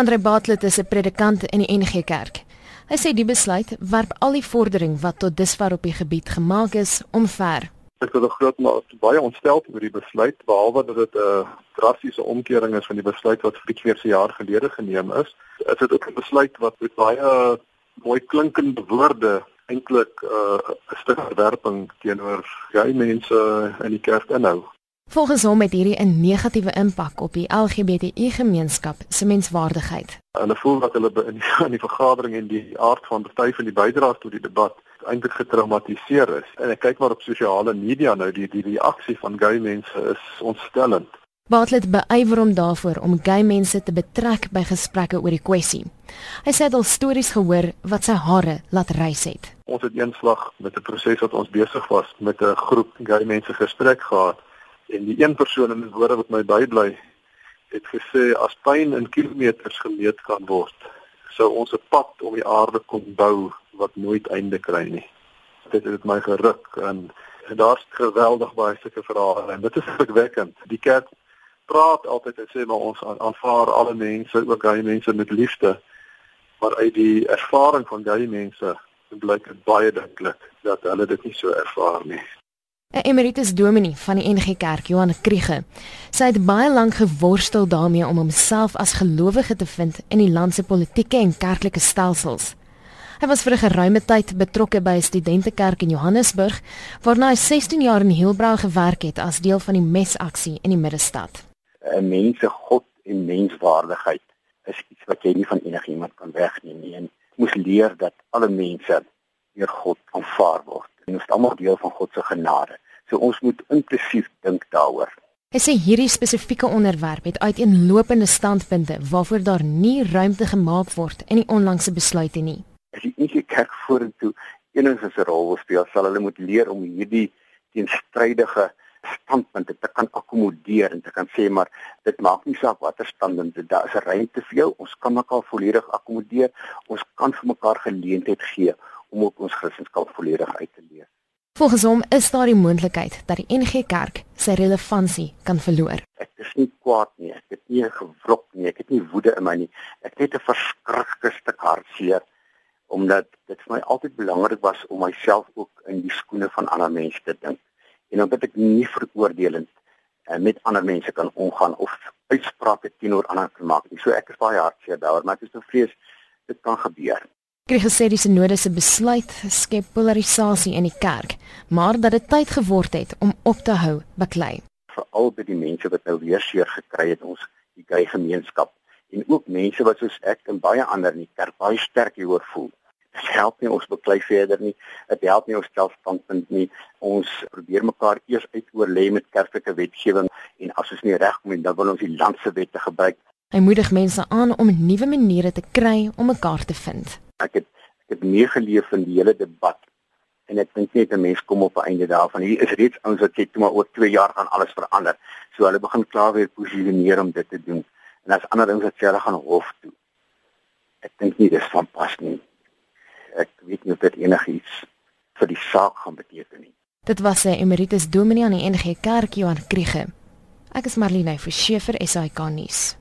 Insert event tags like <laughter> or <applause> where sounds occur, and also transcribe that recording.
Andre Bartlett is 'n predikant in die NG Kerk. Hy sê die besluit werp al die vordering wat tot dusver op die gebied gemaak is omver. Ek 'n groot maar baie ontstel oor die besluit behalwe dat dit 'n drastiese omkering is van die besluit wat vir keer se jaar gelede geneem is. Is dit ook 'n besluit wat met baie mooi klinkende woorde eintlik 'n uh, stuk verwerping teenoor gay mense in die kerk inhou. Volgens hom het hierdie 'n negatiewe impak op die LGBTI gemeenskap se menswaardigheid. Hulle voel dat hulle in die, <laughs> in die vergadering en die aard van party van die bydraes tot die debat eintlik getraumatiseer is. En ek kyk maar op sosiale media nou die die reaksie van gay mense is ontstellend. Bartlett beywer hom daarvoor om gay mense te betrek by gesprekke oor die kwessie. Hy sê al stories gehoor wat sy hare laat rys het. Ons het eenslag met 'n proses wat ons besig was met 'n groep gay mense gesprek gehad en die een persoon in die woorde wat my bybly het gesê as pyn in kilometers gemeet kan word sou ons 'n pad om die aarde kon bou wat nooit einde kry nie. Dit het my geruk en, en daar's geweldig baie sulke verhale en dit is verwekkend. Die kerk praat altyd en sê maar ons aanvaar alle mense, ook gay mense met liefde. Maar uit die ervaring van gay mense blyk dit baie duidelik dat hulle dit nie so ervaar nie. 'n Emeritus dominee van die NG Kerk, Johan Kriege, sê hy het baie lank geworstel daarmee om homself as gelowige te vind in die land se politieke en kerklike stelsels. Hy was vir 'n geruime tyd betrokke by 'n studentekerk in Johannesburg, waarna hy 16 jaar in Hielbrau gewerk het as deel van die mesaksie in die middestad. 'n Mense God en menswaardigheid is iets wat jy nie van enigiemand kan wegneem nie. En moet leer dat alle mense deur God aanvaar word en ons is almal deel van God se genade. So ons moet inklusief dink daaroor. Hy sê hierdie spesifieke onderwerp het uiteenlopende standpunte waarvoor daar nie ruimte gemaak word in die onlangse besluite nie. As die enige kerk vorentoe enigstens 'n rol wil speel, sal hulle moet leer om hierdie teenstrydige standpunte te kan akkommodeer en te kan sê maar dit maak nie saak watter standpunt daar is 'n ruimte vir jou, ons kan mekaar volledig akkommodeer, ons kan vir mekaar geleentheid gee om op ons Christendom volledig uit te leef. Volgens hom is daar die moontlikheid dat die NG Kerk sy relevantie kan verloor. Ek is nie kwaad nie, ek het nie gewrok nie, ek het nie woede in my nie. Ek het 'n verskriklike stuk hartseer omdat dit vir my altyd belangrik was om myself ook in die skoene van ander mense te dink. En omdat ek nie veroordelend uh, met ander mense kan omgaan of uitsprake teenoor ander kan maak nie. So ek is baie hartseer daaroor, maar ek is bevrees dit kan gebeur. Kry gesê die sinode se besluit skep polarisasie in die kerk, maar dat dit tyd geword het om op te hou baklei. Veral by die mense wat nou weer seer gekry het ons die gay gemeenskap en ook mense wat soos ek en baie ander in die kerk baie sterk hieroor voel. Dit help nie ons baklei verder nie. Dit help nie ons stelstandpunt nie. Ons probeer mekaar eers uitoorlê met kerklike wetgewing en as ons nie regkom nie, dan wil ons die land se wette gebruik. Hy moedig mense aan om nuwe maniere te kry om mekaar te vind ek het ek het meegeleef in die hele debat en ek dink net 'n mens kom op 'n einde daarvan. Hier is reeds ouens wat sê toe maar oor 2 jaar gaan alles verander. So hulle begin klaar weer posisioneer om dit te doen. En as ander ouens wat sê hulle gaan hof toe. Ek dink nie dis van pas nie. Ek weet nie of dit enigiets vir die saak gaan beteken nie. Dit was 'n emeritus dominee aan die NG Kerk Johan Kriege. Ek is Marlene Verschiefer SAK nuus.